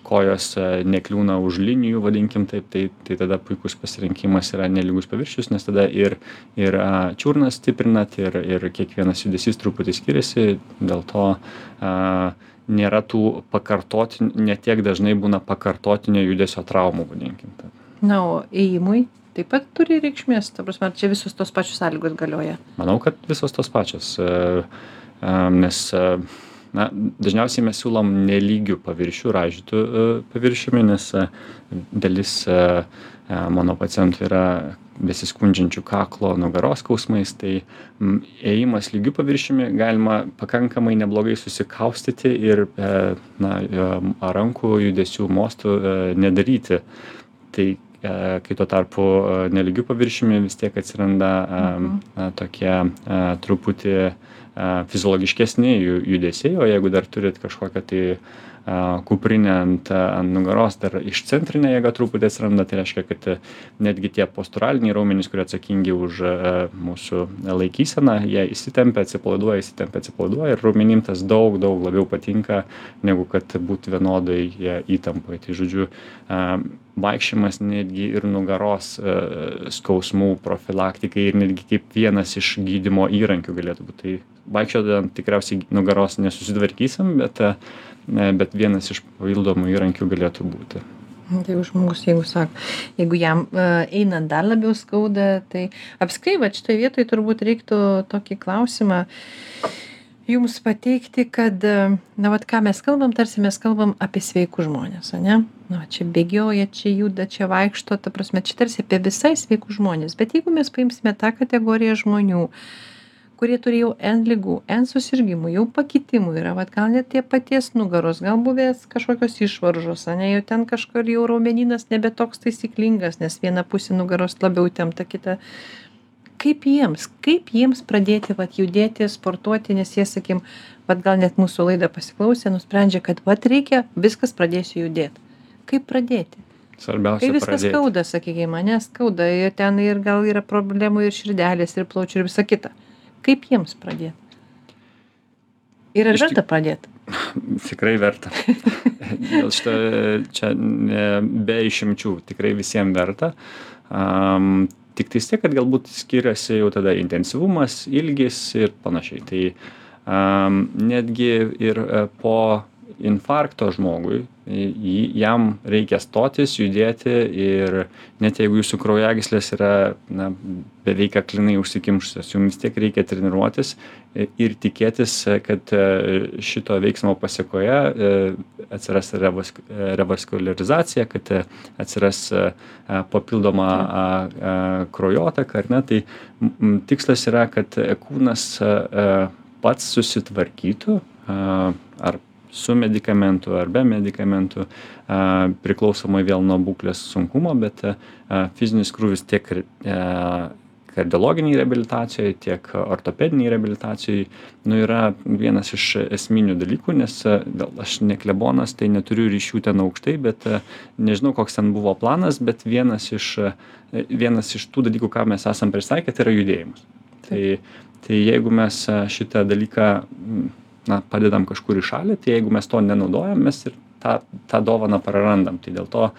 kojos nekliūna už linijų, vadinkim taip, tai, tai tada puikus pasirinkimas yra nelygus paviršius, nes tada ir, ir čiurnas stiprinat, ir, ir kiekvienas judesys truputį skiriasi, dėl to a, nėra tų pakartotinių, netiek dažnai būna pakartotinio judesio traumų, vadinkim. Taip. Na, o įėjimui taip pat turi reikšmės, ta prasme, ar čia visos tos pačios sąlygos galioja? Manau, kad visos tos pačios, nes na dažniausiai mes siūlom nelygių paviršių raižytų e, paviršiumi nes e, dalis e, mano pacientų yra besiskundžiančių kaklo nugaros skausmais tai ėjimas lygiu paviršiumi galima pakankamai neblogai susikaustyti ir na rankų judesių mostų nedaryti tai kai tuo tarpu nelygiu paviršiumi vis tiek atsiranda mhm. na tokie truputį fiziologiškesni judesiai o jeigu dar turit kažkokią tai kuprinę ant ant nugaros dar išcentrinė jėga truputį atsiranda tai reiškia kad netgi tie posturaliniai raumenys kurie atsakingi už mūsų laikyseną jie įsitempia atsipalaiduoja įsitempia atsipalaiduoja ir raumenim tas daug daug labiau patinka negu kad būt vienodoj įtampoj. Tai žodžiu vaikščiojimas netgi ir nugaros skausmų profilaktikai ir netgi kaip vienas iš gydymo įrankių galėtų būt. Tai vaikščiodami tikriausiai nugaros nesusitvarkysim bet bet vienas iš papildomų įrankių galėtų būti. Tai jeigu žmogus, jeigu sako, jeigu jam uh, einant dar labiau skauda, tai apskritai, va šitoje vietoje turbūt reiktų tokį klausimą jums pateikti, kad, na, vad ką mes kalbam, tarsi mes kalbam apie sveikus žmonės, ne? Na, čia bėgioja, čia juda, čia vaikšto, ta prasme, čia tarsi apie visai sveikus žmonės. Bet jeigu mes paimsime tą kategoriją žmonių, uh, kurie turi jau n ligų n susirgimų jau pakitimų yra vat gal net tie paties nugaros gal buvęs kažkokios išvaržos ane jau ten kažkur jau raumenynas nebe toks taisyklingas nes viena pusė nugaros labiau įtempta kita kaip jiems kaip jiems pradėti vat judėti sportuoti nes jie sakykim vat gal net mūsų laidą pasiklausę nusprendžia kad vat reikia viskas pradėsiu judėt kaip pradėti Svarbiausia Kai viskas pradėti. skauda, sakykime, mane skauda ir ten ir gal yra problemų ir širdelės, ir plaučių, ir visa kita. Kaip jiems pradėti? Ir ar Iš verta pradėti? Tikrai verta. Dėl šito čia ne, be išimčių tikrai visiems verta. Um, tik tai tiek, kad galbūt skiriasi jau tada intensyvumas, ilgis ir panašiai. Tai um, netgi ir e, po infarkto žmogui, jį- jam reikia stotis, judėti ir net jeigu jūsų kraujagyslės yra na, beveik aklinai užsikimšusios, jums vis tiek reikia treniruotis ir tikėtis, kad e, šito veiksmo pasiekoje e, atsiras revas- e, revaskularizacija, kad atsiras papildoma kraujotaka, ar ne, tai tikslas yra, kad kūnas pats susitvarkytų ar su medikamentu ar be medikamentų, priklausomai vėl nuo būklės sunkumo, bet fizinis krūvis tiek kardiologiniai reabilitacijai, tiek ortopediniai reabilitacijai, nu, yra vienas iš esminių dalykų, nes vėl aš ne klebonas, tai neturiu ryšių ten aukštai, bet nežinau, koks ten buvo planas, bet vienas iš, vienas iš tų dalykų, ką mes esam prisaikę, tai yra judėjimas. Tai, tai jeigu mes šitą dalyką na, padedam kažkur į šalį, tai jeigu mes to nenaudojam, mes ir tą, tą dovaną prarandam. Tai dėl to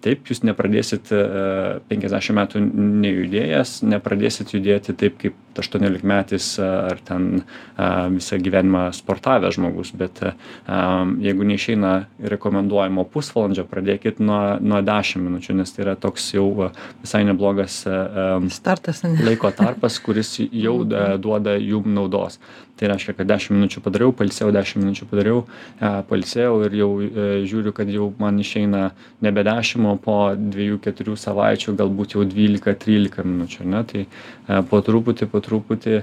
taip jūs nepradėsit a, 50 metų nejudėjęs, nepradėsit judėti taip kaip 18 metais ar ten a, visą gyvenimą sportavęs žmogus, bet jeigu neišeina rekomenduojamo pusvalandžio, pradėkit nuo, nuo 10 minučių, nes tai yra toks jau visai neblogas Startas, ne? laiko tarpas, kuris jau da, duoda jum naudos. Tai reiškia, kad 10 minučių padariau, palsėjau, 10 minučių padariau, e, palsėjau ir jau e, žiūriu, kad jau man išeina nebe 10, o po 2-4 savaičių galbūt jau 12-13 minučių. Ne? Tai e, po truputį, po truputį,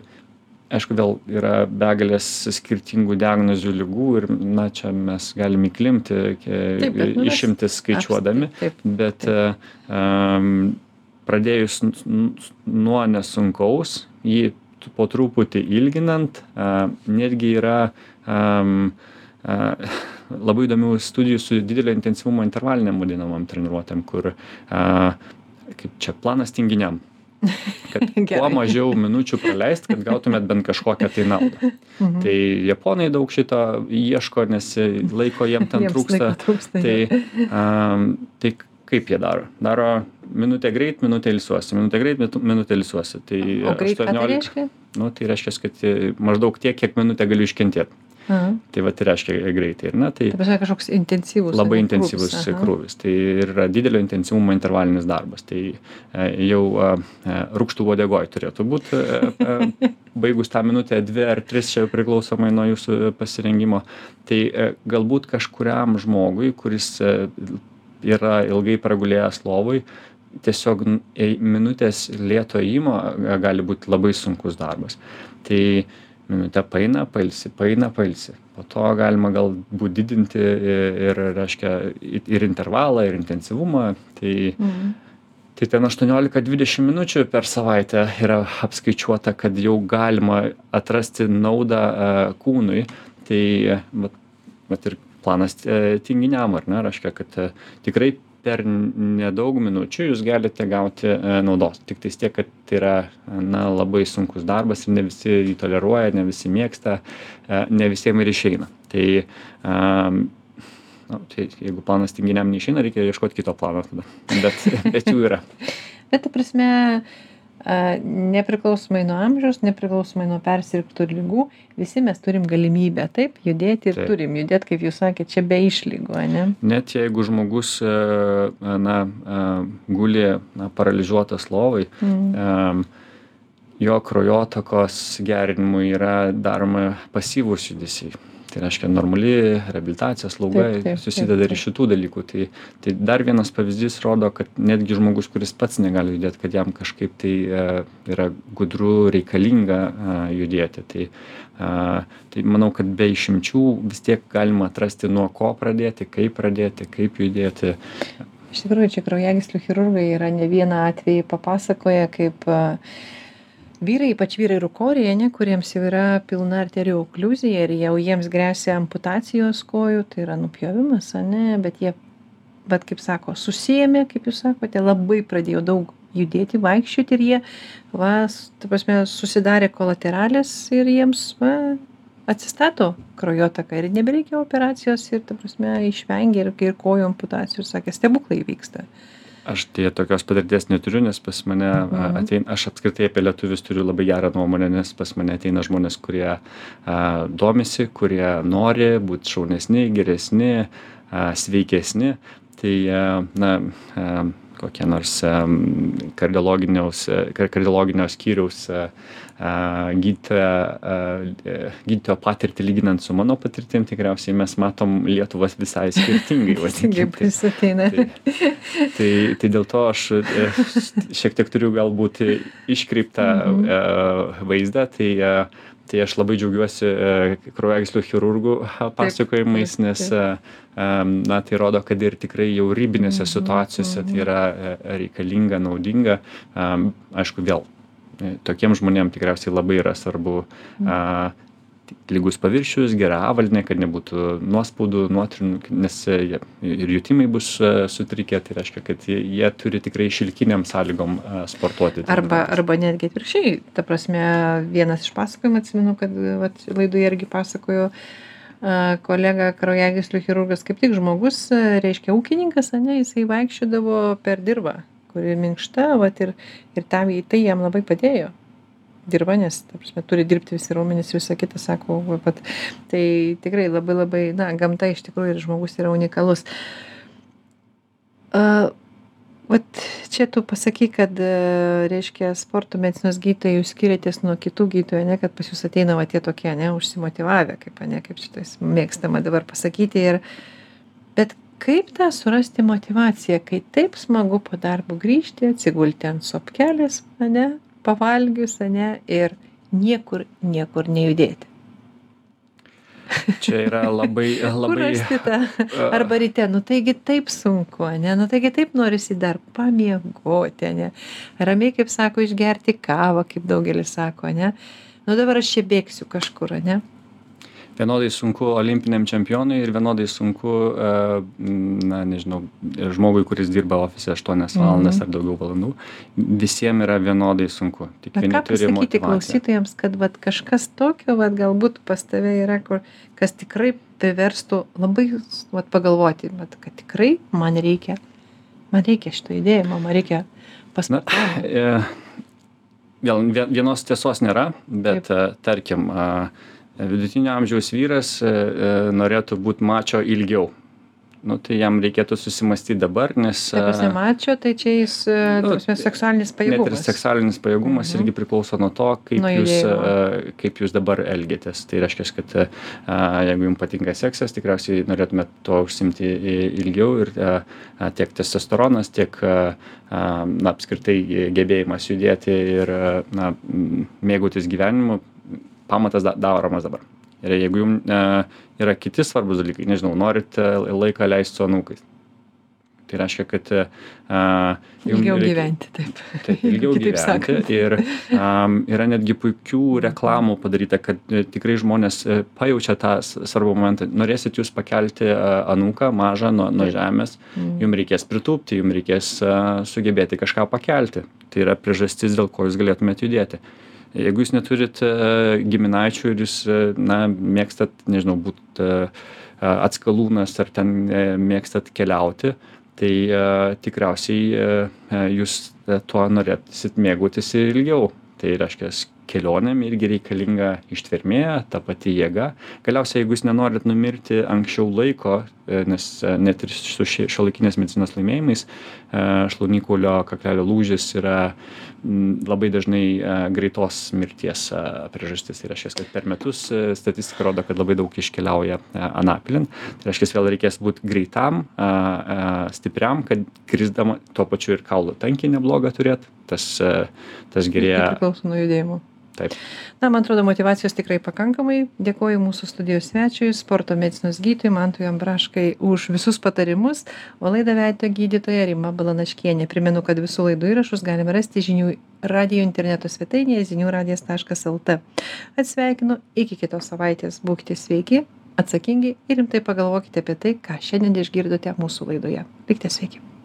aišku, vėl yra begalės skirtingų diagnozių lygų ir, na, čia mes galime įklimti, Taip, bet, nu, išimtis skaičiuodami bet um, pradėjus nuo nesunkaus, jį po truputį ilginant, netgi yra labai įdomių studijų su didelio intensyvumo intervaliniam vadinamam treniruotėm, kur uh, kaip čia planas tinginiam. Kad kuo mažiau minučių praleist, kad gautumėt bent kažkokią tai naudą. Mhm. Tai japonai daug šito ieško, nes laiko jiem ten trūksta. trūksta, Tai, um, tai kaip jie daro? Daro minutę greit, minutę ilsiuosi, minutę greit, minu- minutę ilsiuosi. Tai O greit ką tai reiškia? Nu, tai reiškia, kad e, maždaug tiek, kiek minutę galiu iškentėti. Aha. Tai va, tai reiškia greitai. Ir, na, tai Tai pasakė kažkoks intensyvus. labai intensyvus krūvis, krūvis. Tai yra didelio intensyvumo intervalinis darbas. Tai e, jau e, rūkštų uodegoj turėtų būti, e, baigus tą minutę, dvi ar tris, čia priklausomai nuo jūsų pasirengimo. Tai galbūt kažkuriam žmogui, kuris yra ilgai pragulėjęs lovui, tiesiog minutės lėto įmo gali būti labai sunkus darbas. Tai minutę paina, pailsi, paina, pailsi. Po to galima galbūt didinti ir, reiškia, ir intervalą, ir intensyvumą. Tai, Mhm. tai ten 18-20 minučių per savaitę yra apskaičiuota, kad jau galima atrasti naudą e, kūnui. Tai vat, vat ir planas e, tinginiam, ar ne, reiškia, kad e, tikrai per nedaug minučių jūs galite gauti e, naudos. Tik tais tiek, kad tai yra na, labai sunkus darbas ir ne visi jį toleruoja, ne visi mėgsta, e, ne visiems ir išeina. Tai, um, nu, tai jeigu planas tinginiam neišeina, reikia ieškoti kito plano tada. Bet, bet jų yra. Bet, ta prasme, a, nepriklausomai nuo amžiaus, nepriklausomai nuo persirgtų lygų, visi mes turim galimybę taip judėti ir turim judėti, kaip jūs sakėte, čia be išlygų, ne? Net jeigu žmogus e, na, e, guli na, paralyžiuotas lovai, Mm. e, jo kraujotakos gerinimui yra daroma pasyvūs judesiai. Tai reiškia, normali reabilitacija, slauga susideda ir iš šitų dalykų. Tai, tai dar vienas pavyzdys rodo, kad netgi žmogus, kuris pats negali judėti, kad jam kažkaip tai e, yra gudru, reikalinga e, judėti. Tai, e, tai manau, kad be išimčių vis tiek galima atrasti, nuo ko pradėti, kaip pradėti, kaip judėti. Iš tikrųjų, čia kraujagyslių chirurgai yra ne vieną atvejį papasakoję, kaip a, vyrai, ypač vyrai rūkoriai, ne, kuriems jau yra pilna arterijų okliuzija ir jau jiems grėsia amputacijos kojų, tai yra nupjovimas, ne, bet jie vat kaip sako susiėmė kaip jūs sakote labai pradėjo daug judėti vaikščioti ir jie va ta prasme susidarė kolaterales ir jiems va atsistato kraujotaka ir nebereikia operacijos ir ta prasme išvengė ir ir kojų amputacijų ir sakė stebuklai įvyksta aš deja tokios patirties neturiu nes pas mane Mhm. ateina aš apskritai apie lietuvius turiu labai gerą nuomonę nes pas mane ateina žmonės kurie a domisi kurie nori būt šaunesni geresni a sveikesni tai a na a kokie nors kardiologinio skyriaus a e gydytojo patirtį lyginant su mano patirtim tikriausiai mes matom lietuvas visai skirtingai tai tai tai dėl to aš e, šiek tiek turiu galbūt iškreiptą Mhm. e, vaizdą tai tai aš labai džiaugiuosi kraujagyslių chirurgų pasakojimais nes na tai rodo kad ir tikrai jau ribinėse Mhm, situacijose tai mhm. yra reikalinga naudinga aišku vėl tokiem žmonėm tikriausiai labai yra svarbu Mhm. a lygus paviršius gera avalynė kad nebūtų nuospaudų nuotrynų nes e, jie ir jutimai bus e, sutrikę tai reiškia kad jie jie turi tikrai šilkinėm sąlygom e, sportuoti arba arba netgi atvirkščiai ta prasme vienas iš pasakojimų atsimenu kad vat laidoje irgi pasakojo a kolega kraujagyslių chirurgas kaip tik žmogus reiškia ūkininkas ane jisai vaikščiodavo per dirvą kuri minkšta vat ir ir tam į tai jam labai padėjo dirva nes ta prasme turi dirbti visi raumenys visa kita sako vat. Tai tikrai labai labai na gamta iš tikrųjų ir žmogus yra unikalus. A vat čia tu pasakei kad a, reiškia sporto medicinos gydytojai jūs skiriatės nuo kitų gydytojų ane kad pas jus ateina va tie tokie ane užsimotyvavę kaip ane kaip šitais mėgstama dabar pasakyti ir bet kaip tą surasti motyvaciją kai taip smagu po darbo grįžti atsigulti ant sofkelės ane pavalgius ane ir niekur niekur nejudėti? Čia yra labai kur labai tą? Arba ryte nu taigi taip sunku ane nu taigi taip norisi dar pamiegoti ane. Ramiai kaip sako išgerti kavą kaip daugelis sako ane. Nu dabar aš čia bėgsiu kažkur ane vienodai sunku olimpiniam čempionui ir vienodai sunku e, na nežinau žmogui kuris dirba ofise aštuonias Mhm. valandas ar daugiau valandų. Visiem yra vienodai sunku. Tik vieni turi pasakyti klausytojams kad vat kažkas tokio vat galbūt pas tave yra kur kas tikrai priverstų labai vat pagalvoti vat kad tikrai man reikia man reikia šito judėjimo man reikia na pasportuoti e, vėl vie- vienos tiesos nėra bet e, tarkim a, vidutinio amžiaus vyras e, e, norėtų būt mačo ilgiau nu tai jam reikėtų susimąstyt dabar nes a, mačo tai čia jis e, Nu, prasme seksualinis Net ir pajėgumas seksualinis pajėgumas Mhm. irgi priklauso nuo to, kaip, Nuo jūs, judėjimo. a, kaip jūs dabar elgiatės. Tai reiškia, kad jeigu jums patinka seksas, tikriausiai norėtumėte to užsimti ilgiau ir tiek testosteronas, tiek na, apskritai gebėjimas judėti ir na, mėgautis gyvenimu, pamatas da, daromas dabar. Ir jeigu jums yra kiti svarbus dalykai, nežinau, norit a, laiką leisti su anūkais. Tai reiškia, kad jum ilgiau reikia- gyventi taip Taip, ilgiau gyventi. sakant. Ir um, yra netgi puikių reklamų padaryta, kad e, tikrai žmonės e, pajaučia tą svarbų momentą. Norėsit jūs pakelti e, anūką mažą nuo, nuo žemės, Mm. jums reikės pritūpti, jums reikės e, sugebėti kažką pakelti. Tai yra priežastis, dėl ko jūs galėtumėte judėti. Jeigu jūs neturit e, giminaičių ir jūs, e, na, mėgstat, nežinau, būti atskalūnas ar ten e, mėgstat keliauti, tai e, tikriausiai e, e, jūs e, tuo norėsit mėgautis ir ilgiau. Tai reiškia, kelionėm irgi reikalinga ištvermė, ta pati jėga. Galiausiai, jeigu jūs nenorit numirti anksčiau laiko, e, nes e, net ir su šiuolaikinės medicinos laimėjimais, e, šlaunikaulio kaklelio lūžis yra labai dažnai e, greitos mirties e, priežastis. Tai reiškia, kad per metus e, statistika rodo, kad labai daug iškeliauja anapilin. Tai reiškia, vėl reikės būti greitam, stipriam, kad krisdama tuo pačiu ir kaulų tankį neblogą turėti. Tas, tas tai gerėja. priklauso nuo judėjimo Taip. na man atrodo motyvacijos tikrai pakankamai. Dėkoju mūsų studijos svečiui sporto medicinos gydytojui mantui ambraškai už visus patarimus. O laidą vedė gydytoja rima balanaškienė. Primenu kad visų laidų įrašus galime rasti žinių radijo interneto svetainėje zinių radijas taškas lt atsisveikinu iki kitos savaitės. Būkite sveiki atsakingai ir rimtai pagalvokite apie tai ką šiandien išgirdote mūsų laidoje. Likite sveiki